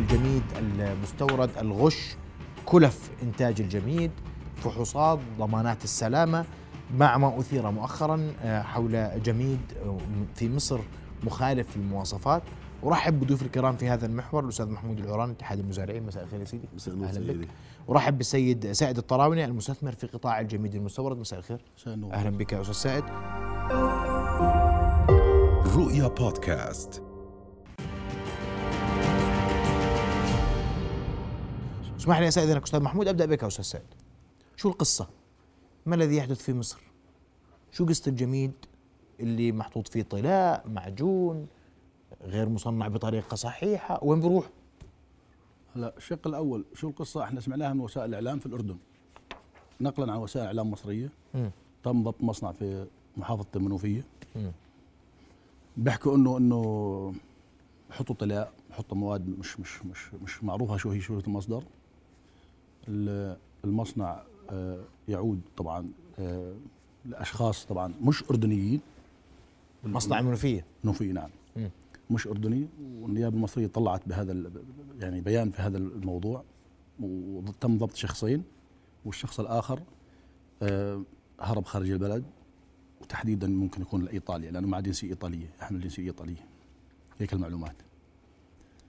الجميد المستورد الغش كلف إنتاج الجميد فحوصات ضمانات السلامة مع ما أثير مؤخرا آه، حول جميد آه، في مصر مخالف للمواصفات. أرحب بضيوف الكرام في هذا المحور الأستاذ محمود العوران اتحاد المزارعين. مساء الخير يا سيدي. مساء النور أهلا سيدي. بك. ورحب بالسيد سائد الطراوني المستثمر في قطاع الجميد المستورد. مساء الخير. مساء النور. أهلا بك يا أستاذ سائد. رؤيا بودكاست. اسمح لي انك أستاذ محمود أبدأ بك يا أستاذ سائد شو القصة؟ ما الذي يحدث في مصر؟ شو قصة الجميد اللي محطوط فيه طلاء معجون غير مصنع بطريقة صحيحة وين بروح؟ هلا الشق الأول شو القصة إحنا سمعناها من وسائل الإعلام في الأردن نقلا عن وسائل إعلام مصرية مم. تم ضبط مصنع في محافظة المنوفية. بيحكوا انه إنه بحطوا طلاء بحطوا مواد مش مش مش مش معروفة شو هي شو المصدر ال- المصنع آه، يعود طبعا آه، لأشخاص طبعا مش أردنيين. مصنع المنوفيه منوفي نعم. مش اردني والنيابة المصرية طلعت بهذا يعني بيان في هذا الموضوع وتم ضبط شخصين والشخص الآخر آه، هرب خارج البلد وتحديدا ممكن يكون لايطاليا لأنه مع جنسية إيطالية يحمل جنسيه ايطاليه هيك المعلومات.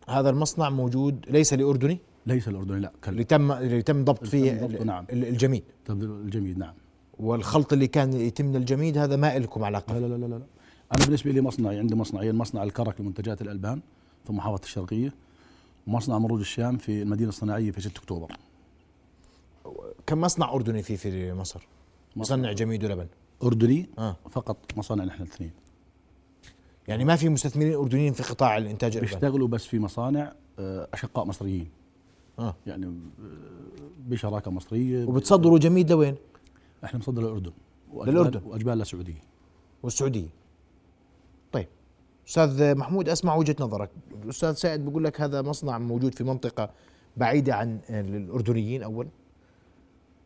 هذا المصنع موجود ليس لأردني؟ ليس الأردني لا اللي كان تم اللي تم ضبط اللي فيه نعم. ال- الجميد. الجميد نعم. والخلط اللي كان يتم من الجميد هذا ما لكم علاقه لا لا لا لا لا. أنا بالنسبة لي مصنعي عندي مصنعين مصنع الكرك لمنتجات الألبان في محافظة الشرقية ومصنع مروج الشام في المدينة الصناعية في 6 أكتوبر. كم مصنع أردني في في مصر؟ مصنع جميد ولبن. أردني؟ آه. فقط مصانع نحن الاثنين. يعني ما في مستثمرين أردنيين في قطاع الإنتاج الألبان. بيشتغلوا بس في مصانع آه، أشقاء مصريين. آه. يعني آه، بشراكة مصرية وبتصدروا جميد لوين؟ إحنا بنصدر للأردن. وأجبال- للأردن. وأجبال للسعوديه والسعودية. طيب أستاذ محمود أسمع وجهة نظرك. الاستاذ سائد بيقول لك هذا مصنع موجود في منطقة بعيدة عن الاردنيين اولا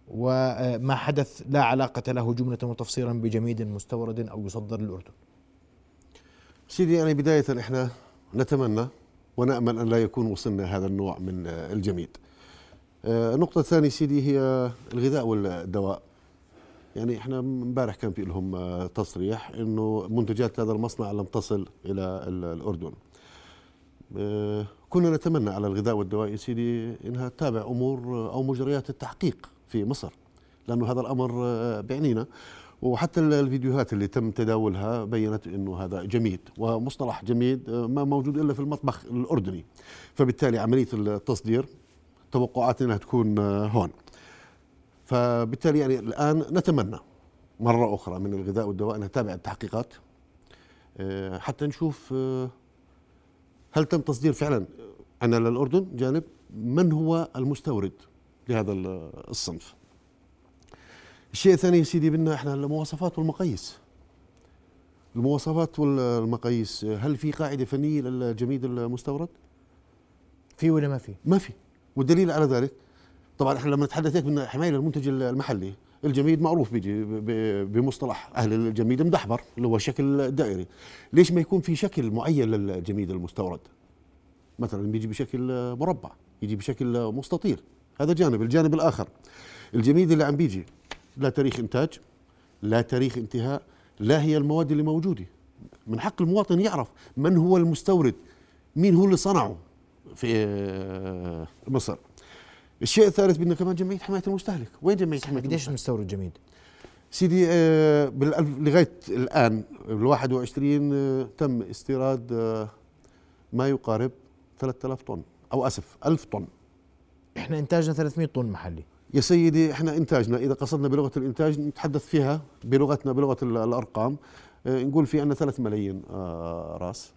وما حدث لا علاقة له جملة وتفصيلا بجميد مستورد أو يصدر للأردن؟ سيدي يعني بداية إحنا نتمنى ونأمل أن لا يكون وصلنا هذا النوع من الجميد. آه، النقطة الثانية سيدي هي الغذاء والدواء. يعني إحنا امبارح كان في لهم آه، تصريح إنه منتجات هذا المصنع لم تصل إلى ال- الأردن. آه، كنا نتمنى على الغذاء والدواء يا سيدي إنها تتابع أمور أو مجريات التحقيق في مصر لأنه هذا الأمر بيعنينا وحتى ال- الفيديوهات اللي تم تداولها بينت إنه هذا جميد ومصطلح جميد آه، ما موجود إلا في المطبخ الأردني. فبالتالي عملية التصدير توقعاتنا تكون آه، هون. فبالتالي يعني الآن نتمنى مرة أخرى من الغذاء والدواء أنها تتابع التحقيقات آه، حتى نشوف هل تم تصدير فعلا عندنا للأردن جانب من هو المستورد لهذا ال- الصنف؟ الشيء الثاني يا سيدي بدنا إحنا المواصفات والمقاييس. المواصفات والمقاييس هل في قاعدة فنية للجميد المستورد؟ في ولا ما في؟ ما في. والدليل على ذلك طبعا إحنا لما نتحدث هيك بدنا حماية للمنتج المحلي الجميد معروف بيجي بمصطلح أهل الجميد مدحبر اللي هو الشكل دائري. ليش ما يكون في شكل معين للجميد المستورد؟ مثلا بيجي بشكل مربع يجي بشكل مستطيل. هذا جانب. الجانب الآخر الجميد اللي عم بيجي لا تاريخ إنتاج لا تاريخ انتهاء لا هي المواد اللي موجودة. من حق المواطن يعرف من هو المستورد مين هو اللي صنعه في آه، مصر. الشيء الثالث بدنا كمان جمعية حماية المستهلك. وين جمعية حماية قديش المستهلك؟ مستورد جميد؟ سيدي آه، لغاية الآن بال 21 آه، تم استيراد آه، ما يقارب 3000 طن أو آسف 1000 طن. إحنا إنتاجنا 300 طن محلي. يا سيدي إحنا إنتاجنا إذا قصدنا بلغة الإنتاج نتحدث فيها بلغتنا بلغة ال- الأرقام. آه، نقول في عندنا 3 ملايين آه، راس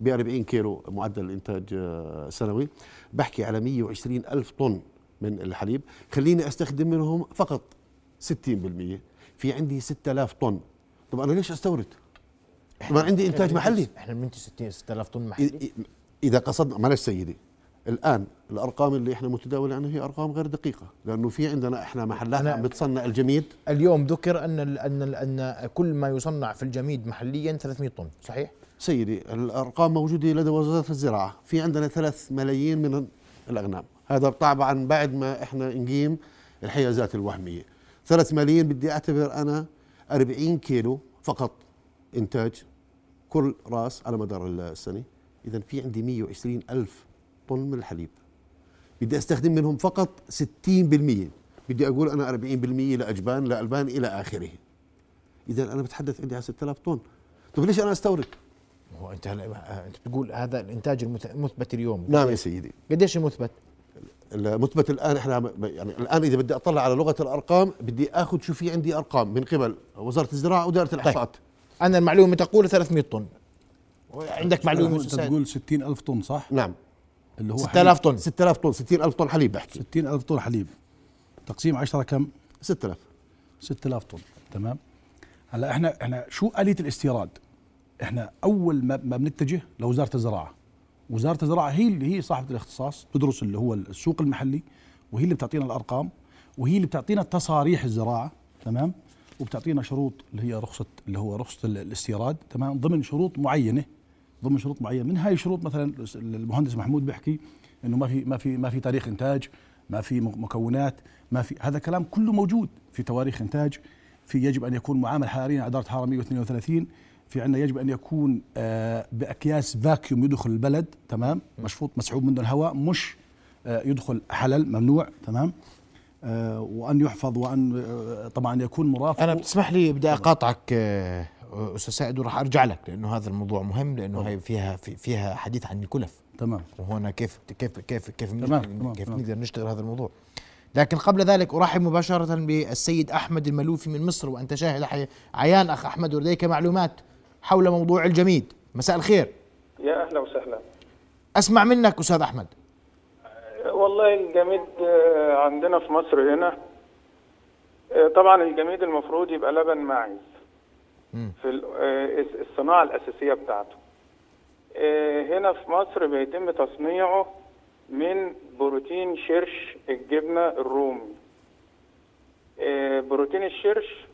ب 40 كيلو معدل الإنتاج آه، سنوي. بحكي على 120 ألف طن من الحليب. خليني أستخدم منهم فقط 60% في عندي 6000 طن. طب أنا ليش أستورد؟ طبعا عندي إنتاج محلي. إحنا بننتج 60 6000 طن محلي. إذا قصدنا معلش سيدي. الآن الأرقام اللي إحنا متداولة عنها هي أرقام غير دقيقة لأنه في عندنا إحنا محلات عم بتصنع الجميد. اليوم ذكر أن ال أن ال أن كل ما يصنع في الجميد محليا 300 طن صحيح؟ سيدي الأرقام موجودة لدى وزارة الزراعة. في عندنا ثلاث ملايين من الأغنام. هذا طبعا بعد ما إحنا نقيم الحيازات الوهمية. ثلاث ملايين بدي أعتبر أنا 40 كيلو فقط إنتاج كل رأس على مدار السنة. اذا في عندي 120 ألف طن من الحليب. بدي أستخدم منهم فقط 60% بدي أقول أنا 40% لاجبان لالبان إلى آخره. إذا أنا بتحدث عندي على 6000 طن. طيب ليش أنا أستورد؟ هو أنت هلا أنت بتقول هذا الإنتاج المث- المثبت اليوم. نعم يا سيدي. قديش المثبت؟ المثبت الآن إحنا يعني الآن إذا بدي أطلع على لغة الأرقام بدي آخذ شو في عندي أرقام من قبل وزارة الزراعة واداره الأحصاءات. أنا المعلومة تقول 300 طن. عندك معلومة أنت؟ تقول 60 ألف طن صح؟ نعم. اللي هو 6000 طن. 6000 طن 60000 طن حليب بحكي 60 ألف طن حليب. تقسيم 10 كم؟ 6000 6000 طن. تمام. هلا إحنا إحنا شو آلية الاستيراد؟ إحنا أول ما, ما بنتجه لوزارة الزراعة. وزارة الزراعة هي اللي هي صاحبة الاختصاص تدرس اللي هو السوق المحلي وهي اللي بتعطينا الأرقام وهي اللي بتعطينا تصاريح الزراعة. تمام. وبتعطينا شروط اللي هي رخصه اللي هو رخصة ال- الاستيراد. تمام. ضمن شروط معينة ضمن شروط معينة. من هاي الشروط مثلا المهندس محمود بيحكي إنه ما في ما في ما في تاريخ إنتاج ما في مكونات ما في هذا كلام كله موجود في تواريخ إنتاج. في يجب أن يكون معامل حراري على درجه حراره 132 في عندنا يجب أن يكون آه، بأكياس فاكيوم يدخل البلد تمام؟ مشفوط مسحوب منه الهواء مش آه، يدخل حلل ممنوع تمام؟ آه، وأن يحفظ وأن طبعا يكون مرافق. أنا بتسمح لي بدي أقاطعك أستاذ سائد وراح أرجع لك لأنه هذا الموضوع مهم لأنه هي فيها في فيها حديث عن الكلف. تمام. وهنا كيف كيف كيف كيف تمام، نقدر تمام، كيف تمام. نقدر نشتغل هذا الموضوع. لكن قبل ذلك أرحب مباشرة بالسيد أحمد الملوفي من مصر وأنت شاهد حي- عيان أخ أحمد ولديك معلومات حول موضوع الجميد. مساء الخير. يا أهلا وسهلا. أسمع منك أستاذ أحمد. والله الجميد آه، عندنا في مصر هنا آه، طبعا الجميد المفروض يبقى لبن ماعز. في آه، الصناعة الأساسية بتاعته. آه، هنا في مصر بيتم تصنيعه من بروتين شرش الجبنة الرومي. آه، بروتين الشرش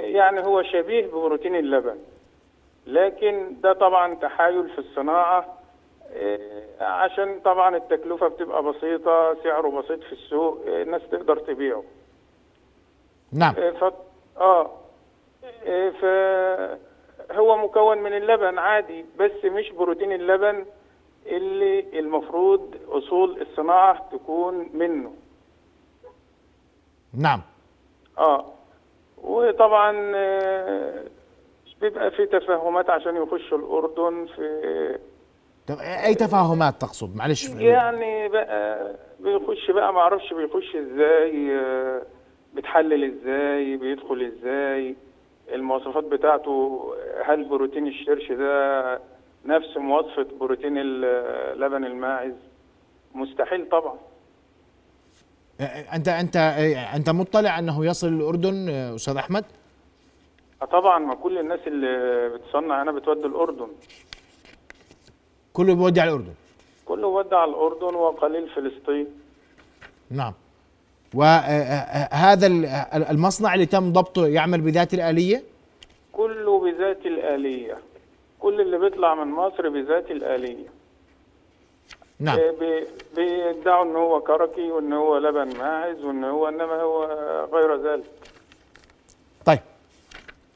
يعني هو شبيه ببروتين اللبن. لكن ده طبعا تحايل في الصناعة آه، عشان طبعا التكلفة بتبقى بسيطة سعره بسيط في السوق الناس تقدر تبيعه. نعم. ف... آه آه، ف هو مكون من اللبن عادي بس مش بروتين اللبن اللي المفروض أصول الصناعة تكون منه. نعم. آه. وطبعا آه، بيبقى في تفاهمات عشان يخشوا الأردن في طب أي تفاهمات تقصد؟ معلش. يعني بقى بيخش بقى ما أعرفش بيخش إزاي آه، بتحلل إزاي بيدخل إزاي. المواصفات بتاعته هل بروتين الشرش ده نفس مواصفة بروتين ال- لبن الماعز؟ مستحيل طبعا. أنت أنت أنت مطلع أنه يصل الأردن أستاذ أحمد؟ آه طبعا ما كل الناس اللي بتصنع هنا بتودي الأردن. كله بيودي على الأردن؟ كله ودع الأردن وقليل فلسطين. نعم. وهذا المصنع اللي تم ضبطه يعمل بذات الآلية؟ كله بذات الآلية. كل اللي بيطلع من مصر بذات الآلية. نعم. آه، بي- بيدعوا إن هو كركي وإن هو لبن ماعز وإن هو إنما هو غير ذلك. طيب.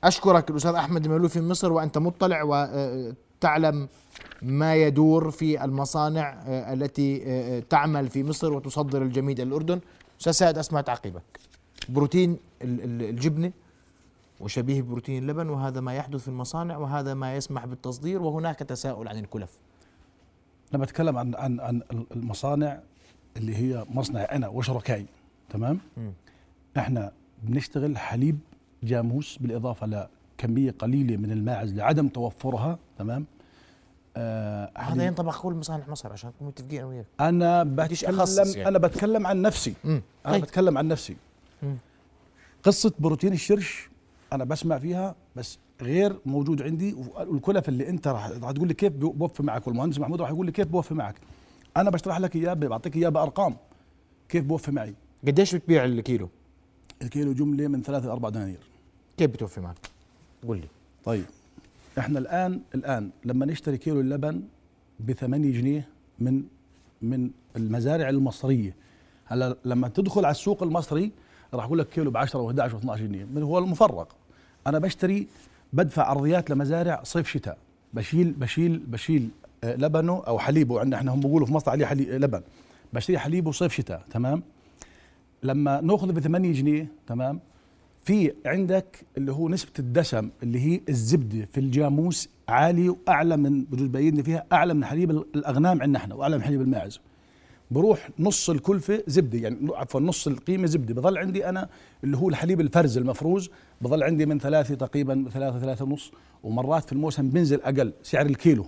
أشكرك الأستاذ أحمد الملوفي من مصر وأنت مطلع وتعلم ما يدور في المصانع آه، التي آه، تعمل في مصر وتصدر الجميد إلى أستاذ سعد أسمع تعقيبك. بروتين ال- ال- الجبنة وشبيه بروتين اللبن وهذا ما يحدث في المصانع وهذا ما يسمح بالتصدير وهناك تساؤل عن الكلف. أنا بتكلم عن عن عن المصانع اللي هي مصنع أنا وشركائي تمام؟ إحنا بنشتغل حليب جاموس بالإضافة لكمية قليلة من الماعز لعدم توفرها تمام؟ آه هذا حليب- ينطبق كل مصانع مصر عشان نكون متفقين أنا وياك أنا بتكلم يعني. أنا بتكلم عن نفسي. مم. أنا طيب. بتكلم عن نفسي. مم. قصة بروتين الشرش أنا بسمع فيها بس غير موجود عندي والكلف اللي أنت راح راح تقول لي كيف بوفي معك والمهندس محمود راح يقول لي كيف بوفي معك. أنا بشرح لك إياه بعطيك إياه بأرقام. كيف بوفي معي؟ قديش بتبيع الكيلو؟ الكيلو جملة من ثلاثة ل 4 دنانير. كيف بتوفي معك؟ قول لي. طيب. إحنا الآن الآن لما نشتري كيلو اللبن ب 8 جنيه من من المزارع المصرية. هلا لما تدخل على السوق المصري راح أقول لك كيلو ب 10 و11 و12 جنيه. من هو المفرق؟ أنا بشتري بدفع أرضيات لمزارع صيف شتاء. بشيل بشيل بشيل آه، لبنه أو حليبه. عندنا إحنا هم بيقولوا في مصر عليه حليب لبن. بشتري حليبه صيف شتاء تمام؟ لما ناخذه ب 8 جنيه تمام؟ في عندك اللي هو نسبة الدسم اللي هي الزبدة في الجاموس عالية وأعلى من بجوز بيدنا فيها أعلى من حليب الأغنام عندنا إحنا وأعلى من حليب الماعز. بروح نص الكلفة زبدة يعني عفوا نص القيمة زبدة. بضل عندي أنا اللي هو الحليب الفرز المفروز بضل عندي من ثلاثة تقريبا ثلاثة ثلاثة ونص ومرات في الموسم بنزل أقل سعر الكيلو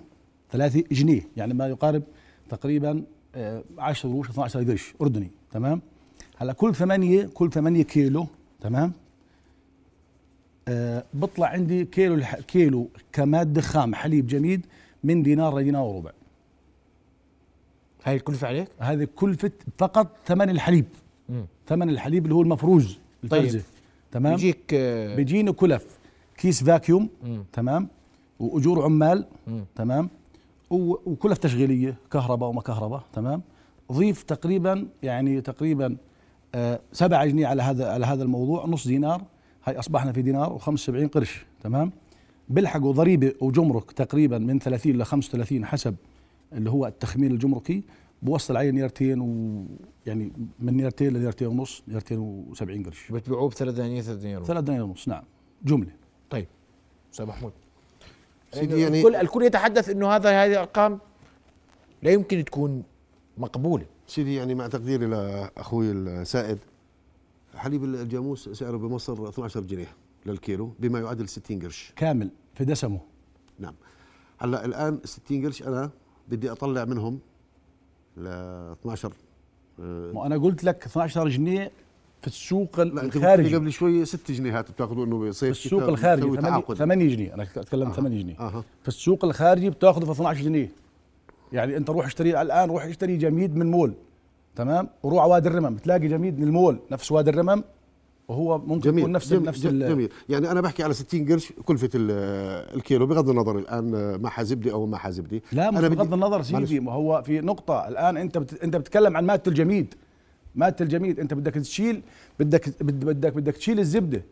ثلاثة جنيه يعني ما يقارب تقريبا آه، 10 قروش 12 قرش أردني تمام؟ هلأ كل ثمانية كل ثمانية كيلو تمام؟ آه بطلع عندي كيلو الح... كيلو كمادة خام حليب جميد من دينار لدينار وربع. هاي الكلفة عليك؟ هذه كلفة فقط ثمن الحليب. مم. ثمن الحليب اللي هو المفروز الفرزة. طيب. تمام؟ يجيك آه، بيجيني كلف. كيس فاكيوم. مم. تمام؟ وأجور عمال. مم. تمام؟ و- وكلف تشغيلية كهرباء وما كهرباء. تمام؟ ضيف تقريبا يعني تقريبا آه، سبعة جنيه على هذا على هذا الموضوع نص دينار. هاي أصبحنا في دينار و75 قرش تمام؟ بيلحقوا ضريبة وجمرك تقريبا من 30 ل 35 حسب اللي هو التخمين الجمركي بوصل عليه نيرتين ويعني من نيرتين لنيرتين ونص نيرتين و70 قرش. بتبيعوه بثلاث دنانير ثلاث دنانير ثلاث دنانير ونص نعم. جملة. طيب. أستاذ محمود. سيدي يعني الكل الكل يتحدث إنه هذا هذه الارقام لا يمكن تكون مقبولة. سيدي يعني مع تقديري لأخوي السائد حليب الجاموس سعره بمصر 12 جنيه للكيلو بما يعادل 60 قرش. كامل في دسمه. نعم. هلأ الآن 60 قرش أنا بدي أطلع منهم ل 12 آه، ما أنا قلت لك 12 جنيه في السوق الخارجي. قبل شوي 6 جنيهات بتاخذوا إنه في بصيف السوق الخارجي بتسوي 8 تعاقد. 8 جنيه. أنا أتكلم أها. 8 جنيه. أها. في السوق الخارجي بتاخذه في 12 جنيه. يعني أنت روح اشتري الآن روح اشتري جميد من مول. تمام؟ وروح على وادي الرمم. بتلاقي جميد من المول نفس وادي الرمم وهو ممكن جميل يكون نفس جميل, نفس جميل, جميل. يعني أنا بحكي على 60 قرش كلفة ال- الكيلو بغض النظر الآن مع زبدي أو ما زبدي لا أنا بدي- بغض النظر. سيدي ما هو في نقطة. الآن أنت بت... أنت بتتكلم عن مادة الجميد. مادة الجميد أنت بدك تشيل بدك بد- بدك بدك تشيل الزبدة.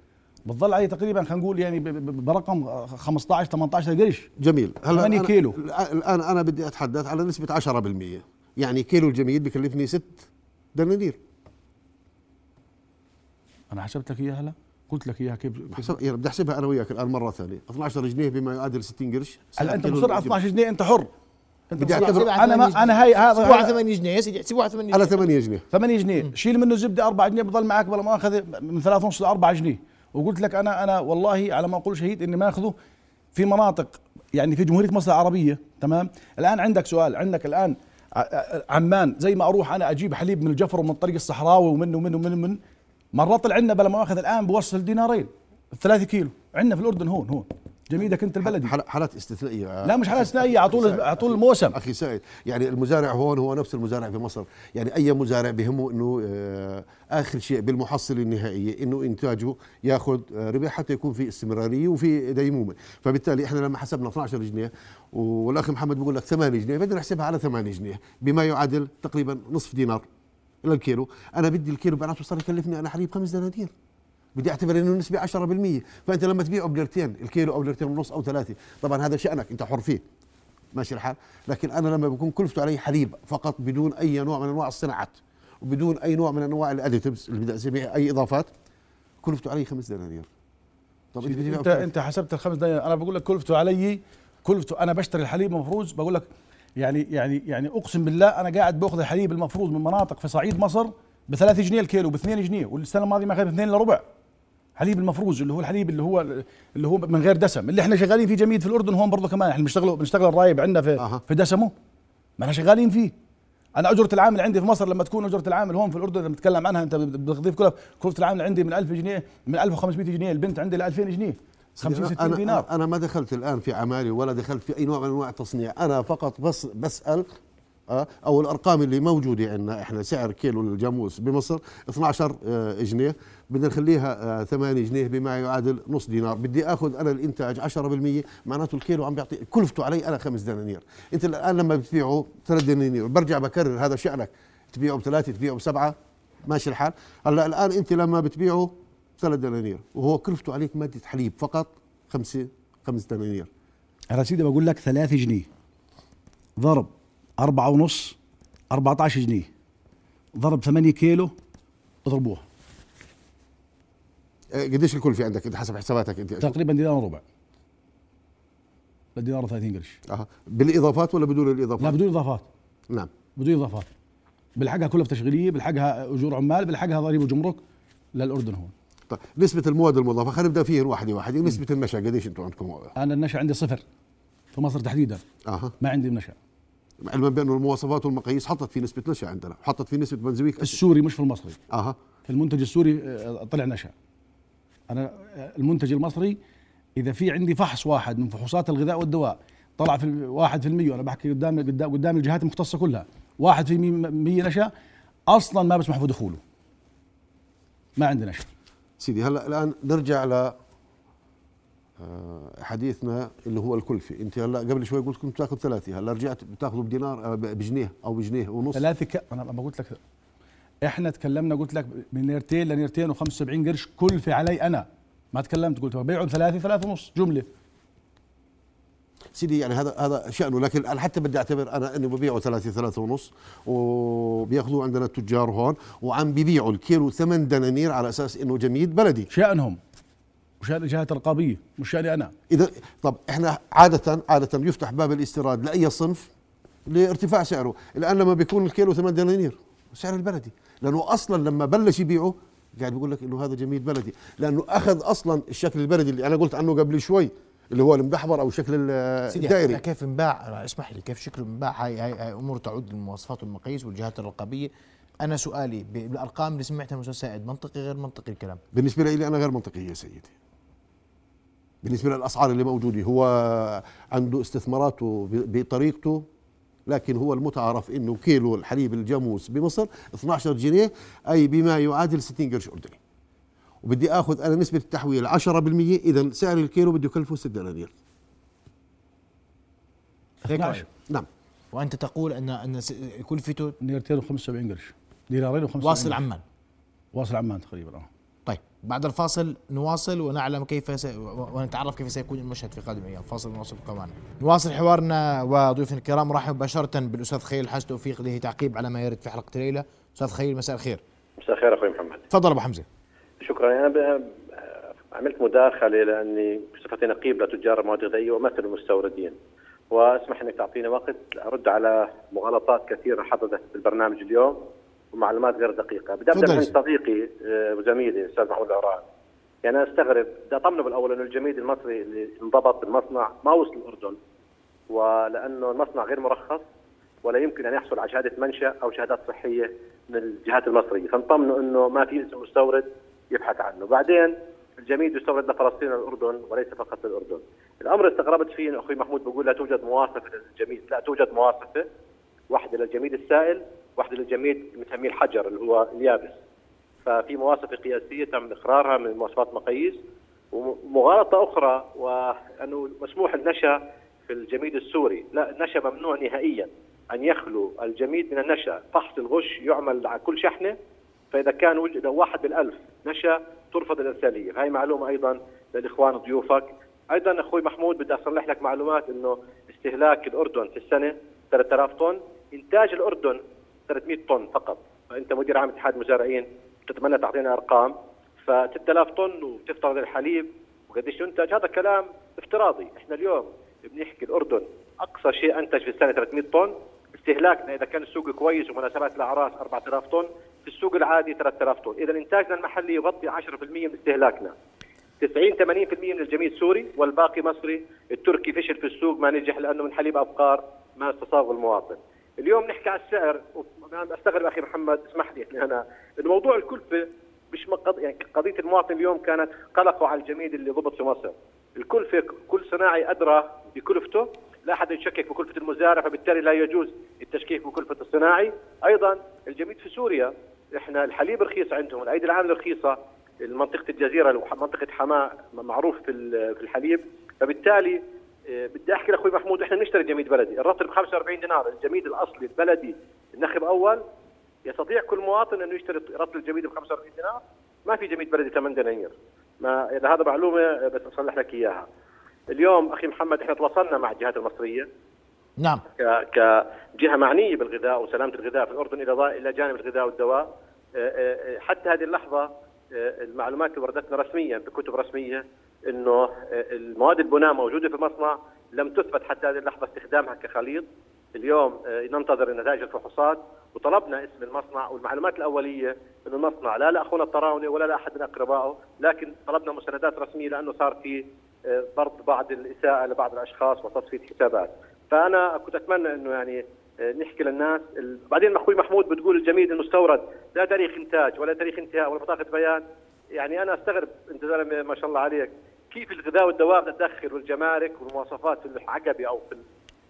بتظل عليه تقريبا خلينا نقول يعني. برقم 15 18 قرش. جميل. هلا 8 أنا- كيلو. الان أنا بدي أتحدث على نسبة 10% يعني كيلو الجميد بكلفني 6 دنانير. أنا حسبت لك إياها هلا؟ قلت لك إياها كيف بحسب يعني بدي أحسبها أنا وياك الآن مرة ثانية. 12 جنيه بما يعادل 60 قرش. هلا بسرعة الجميد. 12 جنيه أنت حر. أنت بدي أعتبر- أنا ما أنا هاي سيبوها هذا 8 جنيه يا سيدي سيبوها 8 على جنيه. 8 جنيه. 8 جنيه. شيل منه زبدة 4 جنيه بضل معك بلا مؤاخذة من 3 ونص ل 4 جنيه. وقلت لك أنا أنا والله على ما أقول شهيد إني ماخذه في مناطق يعني في جمهورية مصر العربية تمام؟ الآن عندك سؤال عندك الآن عمان زي ما أروح أنا أجيب حليب من الجفر ومن الطريق الصحراوي ومن ومن ومن ومن. مرات طلع عندنا بلا مؤاخذه الآن بوصل دينارين 3 كيلو. عندنا في الأردن هون هون. جميدك انت البلدي. حال- حالات استثنائية. لا مش حالات استثنائية على طول على طول الموسم. أخي سائد يعني المزارع هون هو نفس المزارع في مصر. يعني أي مزارع بهمه إنه آه، آخر شيء بالمحصله النهائيه إنه إنتاجه ياخذ آه، ربح حتى يكون في استمرارية وفي ديمومة. فبالتالي إحنا لما حسبنا 12 جنيه والأخ محمد بيقول لك 8 جنيه بدنا نحسبها على 8 جنيه بما يعادل تقريبا نصف دينار إلى الكيلو أنا بدي الكيلو معناته صار يكلفني أنا حليب خمس دنانير. بدي أعتبر إنه النسبة 10% فأنت لما تبيعه بليرتين الكيلو أو ليرتين ونص أو ثلاثة طبعا هذا شأنك أنت حر فيه. ماشي الحال؟ لكن أنا لما بكون كلفته علي حليب فقط بدون أي نوع من أنواع الصناعات وبدون أي نوع من أنواع الأديتيفز اللي بدي أسميها أي إضافات كلفته علي خمس دنانير. طب أنت انت؟ أنت حسبت الخمس دنانير. أنا بقول لك كلفته علي كلفته أنا بشتري الحليب مفروز بقول لك يعني يعني يعني أقسم بالله أنا قاعد بأخذ الحليب المفروز من مناطق في صعيد مصر ب 3 جنيه الكيلو ب 2 جنيه والسنة الماضية ما اخذ ب 2 إلا ربع. حليب المفروز اللي هو الحليب اللي هو اللي هو من غير دسم اللي إحنا شغالين فيه جميد في الأردن هون برضه كمان إحنا بنشتغل بنشتغل الرايب عندنا في أها. في دسمه. ما إحنا شغالين فيه. أنا أجرة العامل عندي في مصر لما تكون أجرة العامل هون في الأردن لما تتكلم عنها أنت بتضيف كلها كلفه العامل عندي من 1000 جنيه من 1500 جنيه البنت عندي ل 2000 جنيه. 50 60 أنا, دينار. أنا ما دخلت الآن في عمالي ولا دخلت في أي نوع من أنواع التصنيع أنا فقط بس بسأل أو الأرقام اللي موجودة عندنا. إحنا سعر كيلو الجاموس بمصر 12 آه، جنيه. بدنا نخليها آه، 8 جنيه بما يعادل نص دينار. بدي آخذ أنا الإنتاج 10% معناته الكيلو عم بيعطي كلفته علي أنا 5 دنانير. أنت الآن لما بتبيعه 3 دنانير. برجع بكرر هذا شأنك. تبيعه بثلاثة تبيعه بسبعة. ماشي الحال. هلأ الآن أنت لما بتبيعه 3 دنانير وهو كلفته عليك مادة حليب فقط 5 5 دنانير. أنا سيدي بقول لك 3 جنيه. ضرب. أربعة ونص 14 جنيه. ضرب 8 كيلو اضربوها. آه، قديش الكلفه عندك؟ إنت حسب حساباتك أنت. تقريبا دينار وربع. للدينار 30 قرش. أه. بالإضافات ولا بدون الإضافات؟ لا بدون إضافات. نعم. بدون إضافات. بلحقها كلها تشغيلية بلحقها أجور عمال بلحقها ضريبه وجمرك. للاردن هون. طيب نسبة المواد المضافة خلينا نبدأ فيها واحدة واحدة نسبة النشا قديش أنتم عندكم؟ أنا النشا عندي صفر في مصر تحديدا. أها. ما عندي نشا. علما بانه المواصفات والمقاييس حطت في نسبة نشا عندنا، حطت في نسبة بنزويك السوري مش في المصري. أها. في المنتج السوري آه، طلع نشأ. أنا آه، المنتج المصري إذا في عندي فحص واحد من فحوصات الغذاء والدواء طلع في واحد في المية وأنا بحكي قدام قدام قدام الجهات المختصة كلها واحد في المية نشأ أصلا ما بسمح بدخوله ما عندي نشا سيدي هلأ الآن نرجع ل حديثنا اللي هو الكلفة، انت هلا قبل شوي قلت كنت تاخذ ثلاثة، هلا رجعت بتاخذه بدينار آه، بجنيه أو بجنيه ونص. ثلاثة ك... أنا ما قلت لك إحنا تكلمنا قلت لك من نيرتين لنيرتين و75 قرش كلفة علي أنا. ما تكلمت قلت بيعوا ثلاثة ثلاثة ونص جملة. سيدي يعني هذا هذا شأنه. لكن أنا حتى بدي أعتبر أنا انه ببيعوا ثلاثة ثلاثة ونص. وبياخذوه عندنا التجار هون وعم ببيعوا الكيلو ثمن دنانير على أساس إنه جميد بلدي. شأنهم. وشأن الجهات الرقابية مش شأني أنا. اذا طب إحنا عاده عادة يفتح باب الاستيراد لأي صنف لارتفاع سعره الان لما بيكون الكيلو 8 دنانير سعر البلدي. لأنه أصلا لما بلش يبيعه قاعد بيقول لك إنه هذا جميل بلدي. لأنه أخذ أصلا الشكل البلدي اللي أنا قلت عنه قبل شوي اللي هو المدحبر أو الشكل سيدي الدائري. كيف انباع اسمح لي كيف شكله انباع؟ هاي هاي, هاي أمور تعود للمواصفات والمقاييس والجهات الرقابية. أنا سؤالي بالأرقام اللي سمعتها من أستاذ سائد منطقي غير منطقي الكلام؟ بالنسبة لي أنا غير منطقيه يا سيدي. بالنسبة للأسعار اللي موجودة هو عنده استثماراته بطريقته لكن هو المتعارف إنه كيلو الحليب الجاموس بمصر 12 جنيه أي بما يعادل 60 قرش أردني. وبدي آخذ أنا نسبة التحويل 10% اذا سعر الكيلو بده يكلفه 6 دنانير. هيك 12 رأيك. نعم. وأنت تقول ان أن كلفته نيرتين و75 قرش. دينارين و75 واصل عمان. واصل عمان تقريبا آه. بعد الفاصل نواصل ونعلم كيف س... ونتعرف كيف سيكون المشهد في قادم أيام فاصل نواصل كمان. نواصل حوارنا وضيوفنا الكرام نرحب مباشره بالأستاذ خليل حاج توفيق له تعقيب على ما يرد في حلقة الليلة. أستاذ خليل مساء الخير. مساء الخير أخوي محمد. تفضل أبو حمزة. شكرا. أنا ب- عملت مداخلة لأني بصفتي نقيب لتجار المواد الغذائيه وأمثل المستوردين واسمح إنك تعطيني وقت أرد على مغالطات كثيرة حدثت في البرنامج اليوم. ومعلومات غير دقيقة. بدي أبدأ. من صديقي آه، وزميلي الاستاذ محمود العران يعني أنا أستغرب بدي اطمنه بالأول إنه الجميد المصري اللي انضبط بالمصنع ما وصل الأردن ولأنه المصنع غير مرخص ولا يمكن أن يحصل على شهادة منشأ أو شهادات صحية من الجهات المصرية، فنطمنوا إنه ما في اسم مستورد يبحث عنه، بعدين الجميد يستورد لفلسطين والأردن وليس فقط للأردن. الأمر استغربت فيه إنه أخوي محمود بيقول لا توجد مواصفه للجميد، لا توجد مواصفه واحدة للجميد السائل، واحدة للجميد بنسميه الحجر اللي هو اليابس. ففي مواصفة قياسية تم إقرارها من مواصفات مقاييس ومغالطة أخرى وأنه مسموح النشا في الجميد السوري، لا النشا ممنوع نهائيا. أن يخلو الجميد من النشا، فحص الغش يعمل على كل شحنة. فإذا كان وجد واحد بالألف نشا ترفض الإرسالية، هاي معلومة أيضا للإخوان ضيوفك. أيضا أخوي محمود بدي أصلح لك معلومات إنه استهلاك الأردن في السنة 3000 طن، إنتاج الأردن 300 طن فقط، فأنت مدير عام اتحاد المزارعين تتمنى تعطينا أرقام. ف 6000 طن وتفترض الحليب وقديش ينتج. هذا كلام افتراضي، إحنا اليوم بنحكي الأردن أقصى شيء أنتج في السنة 300 طن. استهلاكنا إذا كان السوق كويس ومناسبات الأعراس 4000 طن في السوق العادي 3000 طن. إذا إنتاجنا المحلي يغطي 10% من استهلاكنا. 90 80% من الجميع سوري والباقي مصري. التركي فشل في السوق ما نجح لأنه من حليب أبقار ما استصاغه المواطن. اليوم نحكي على السعر وأنا أستغرب أخي محمد اسمح لي. يعني أنا الموضوع الكلفة مش مقض... يعني قضية المواطن اليوم كانت قلقوا على الجميد اللي ضبط في مصر. الكلفة كل صناعي أدرى بكلفته لا أحد يشكك بكلفة المزارع فبالتالي لا يجوز التشكيك بكلفة الصناعي. أيضا الجميد في سوريا إحنا الحليب رخيص عندهم الأيدي العاملة رخيصة منطقه الجزيرة منطقه حماه معروف في الحليب فبالتالي بدي أحكي لأخوي محمود إحنا نشتري جميد بلدي. الرطل ب 45 دينار الجميد الأصلي البلدي النخب أول. يستطيع كل مواطن إنه يشتري رطل الجميد ب 45 دينار. ما في جميد بلدي 8 دنانير. ما إذا هذا معلومة بس أصلح لك إياها. اليوم أخي محمد إحنا تواصلنا مع الجهات المصرية. نعم. كجهة معنية بالغذاء وسلامة الغذاء في الأردن إلى إلى جانب الغذاء والدواء. آه، آه، حتى هذه اللحظة المعلومات اللي وردتنا رسميا بكتب رسمية إنه المواد البناء موجودة في المصنع لم تثبت حتى هذه اللحظة استخدامها كخليط. اليوم آه، ننتظر نتائج الفحوصات. وطلبنا اسم المصنع والمعلومات الأولية ان المصنع. لا لأخونا الطراونه ولا لأحد من أقربائه لكن طلبنا مستندات رسمية لأنه صار في آه، فرض بعض الإساءة لبعض الأشخاص وتصفية حسابات. فأنا كنت أتمنى إنه يعني آه، نحكي للناس بعدين أخوي محمود بتقول الجميد المستورد لا تاريخ إنتاج ولا تاريخ انتهاء ولا بطاقة بيان. يعني أنا أستغرب أنت زلمة ما شاء الله عليك. كيف الغذاء والدواء بتدخل والجمارك والمواصفات في العقبي أو في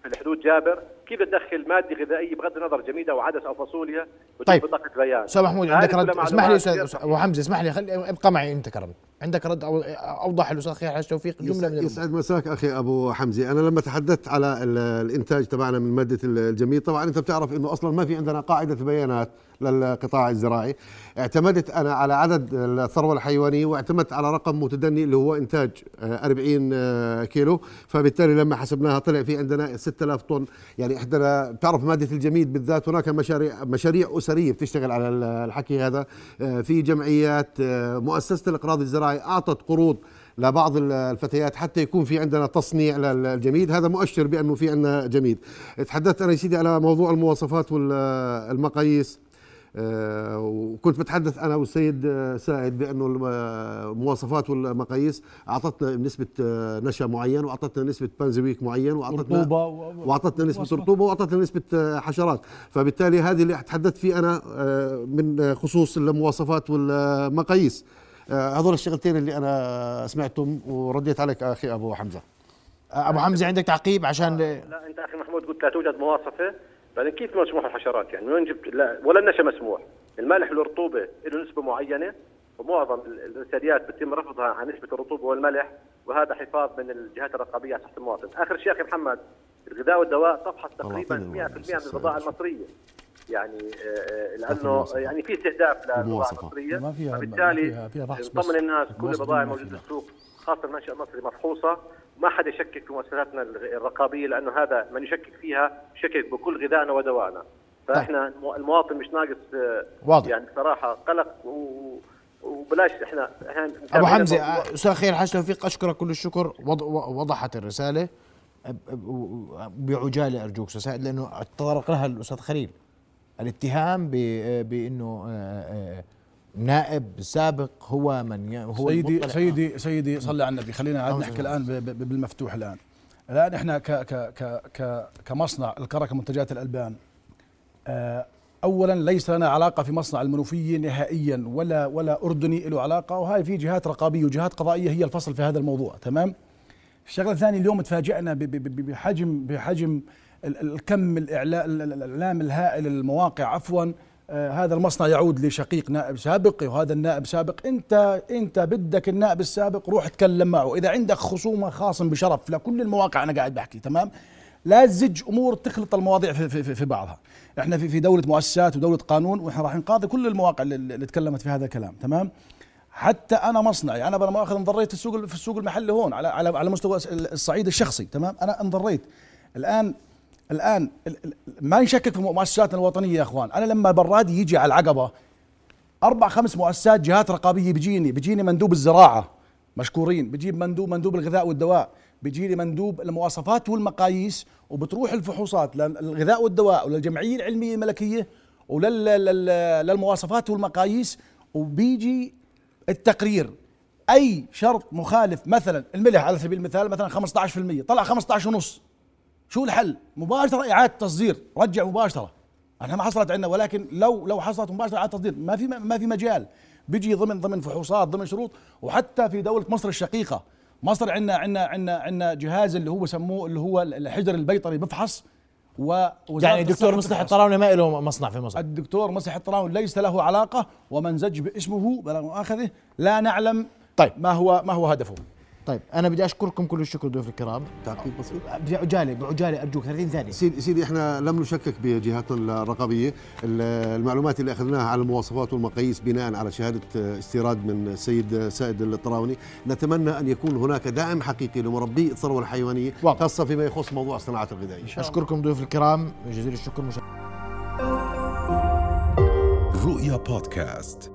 في الحدود جابر؟ كيف تدخل مادة غذائية بغض النظر جميده أو عدس أو فاصوليا طيب. بطاقه بيان أستاذ محمود عندك رد. اسمح لي أستاذ أبو حمزة اسمح لي خلي ابقى معي أنت كرد عندك رد أو أوضح الأستاذ خير حاج توفيق جملة من يسعد مساك أخي أبو حمزة. أنا لما تحدثت على الإنتاج تبعنا من ماده الجميل طبعا أنت بتعرف إنه أصلا ما في عندنا قاعدة بيانات للقطاع الزراعي. اعتمدت أنا على عدد الثروة الحيوانية واعتمدت على رقم متدني اللي هو إنتاج 40 آه، آه، كيلو. فبالتالي لما حسبناها طلع في عندنا 6000 طن. يعني إحنا بتعرف مادة الجميد بالذات هناك مشاريع مشاريع أسرية بتشتغل على الحكي هذا آه، في جمعيات مؤسسة الأقراض الزراعي أعطت قروض لبعض الفتيات حتى يكون في عندنا تصنيع للجميد هذا مؤشر بأنه في عندنا جميد. تحدثت أنا سيدي على موضوع المواصفات والمقاييس آه، وكنت بتحدث أنا والسيد آه، سائد بأنه المواصفات والمقاييس أعطتنا نسبة آه، نشأ معين وأعطتنا نسبة بانزويك معين وأعطتنا رطوبه وأعطتنا نسبة رطوبه وأعطتنا نسبة حشرات. فبالتالي هذه اللي تحدثت فيه أنا من خصوص المواصفات والمقاييس. هذول الشغلتين اللي أنا سمعتهم ورديت عليك أخي أبو حمزة. أبو حمزة عندك تعقيب عشان لا أنت أخي محمود قلت لا توجد مواصفة. بعدين كيف مسموح الحشرات؟ يعني وين جبت؟ لا ولا النشا مسموح الملح والرطوبة له نسبة معينة ومعظم الانتاجيات بتم رفضها عن نسبة الرطوبة والملح وهذا حفاظ من الجهات الرقابية على صحه المواطن. آخر شيء أخي محمد الغذاء والدواء تفحص تقريبا 100% من البضائع المصرية. يعني آه، آه، لأنه يعني في استهداف للبضائع المصرية. فبالتالي نطمن الناس كل البضائع موجودة في السوق خاصة المنشأ المصري مفحوصه ما حد يشكك في مؤسساتنا الرقابية لأنه هذا من يشكك فيها يشكك بكل غذائنا ودوائنا. فإحنا طيب. المواطن مش ناقص آه، واضح. يعني صراحة قلق و وبلاش إحنا إحنا أبو حمزة أستاذ خير حاج توفيق أشكرك كل الشكر. وضحت الرسالة. بعجالة أرجوك أستاذ لأنه تطرق لها الأستاذ خليل. الاتهام بإنه آه، آه، نائب سابق هو من هو سيدي سيدي سيدي صلي على النبي. خلينا عاد نحكي الآن بالمفتوح الآن. الآن إحنا ك ك ك ك كمصنع الكركه منتجات الألبان آه، اولا ليس لنا علاقة في مصنع المنوفية نهائيا ولا ولا أردني له علاقة وهاي في جهات رقابية وجهات قضائية هي الفصل في هذا الموضوع. تمام؟ الشغلة الثانية اليوم تفاجئنا بحجم بحجم الكم الإعلام الهائل المواقع. عفوا آه هذا المصنع يعود لشقيق نائب سابق وهذا النائب سابق انت انت بدك النائب السابق روح اتكلم معه. إذا عندك خصومة خاصم بشرف لكل المواقع أنا قاعد بحكي تمام؟ لا تزج أمور تخلط المواضيع في, في, في بعضها. إحنا في, في دولة مؤسسات ودولة قانون وإحنا راح نقاضي كل المواقع اللي, تكلمت في هذا الكلام تمام؟ حتى أنا مصنعي أنا ما أخذ انضريت في السوق في السوق المحلي هون على على على مستوى الصعيد الشخصي تمام؟ أنا انضريت الآن الآن ما نشكك في مؤسساتنا الوطنية يا إخوان؟ أنا لما برادي يجي على العقبة أربع خمس مؤسسات جهات رقابية بيجيني بيجيني مندوب الزراعة مشكورين بجيب مندوب مندوب الغذاء والدواء بيجيني مندوب المواصفات والمقاييس وبتروح الفحوصات للغذاء والدواء وللجمعية العلمية الملكية وللمواصفات والمقاييس وبيجي التقرير. أي شرط مخالف مثلا الملح على سبيل المثال مثلا 15% طلع 15 ونص. شو الحل؟ مباشرة إعادة تصدير. رجع مباشرة. أنا ما حصلت عندنا ولكن لو لو حصلت مباشرة إعادة تصدير ما في ما في مجال. بيجي ضمن ضمن فحوصات ضمن شروط. وحتى في دولة مصر الشقيقة. مصر عندنا عندنا عندنا عندنا جهاز اللي هو سموه اللي هو الحجر البيطري بفحص. ووزارة يعني دكتور الصحة مصلح بتفحص. الطراونة ما له مصنع في مصر؟ الدكتور مصلح الطراون ليس له علاقة ومن زج باسمه بلا مؤاخذة. لا نعلم طيب. ما هو ما هو هدفه. طيب أنا بدي أشكركم كل الشكر ضيوف الكرام. تعقيب بسيط. بعجاله بعجاله أرجوك 30 ثانية. سيدي سيدي إحنا لم نشكك بجهاتنا الرقابية. ال- المعلومات اللي أخذناها على المواصفات والمقاييس بناء على شهادة استيراد من السيد سائد الطراوني. نتمنى أن يكون هناك دعم حقيقي لمربي الثروة الحيوانية واضح. خاصة فيما يخص موضوع الصناعات الغذائية. أشكركم ضيوف الكرام. جزيل الشكر مشاهدينا رؤيا بودكاست.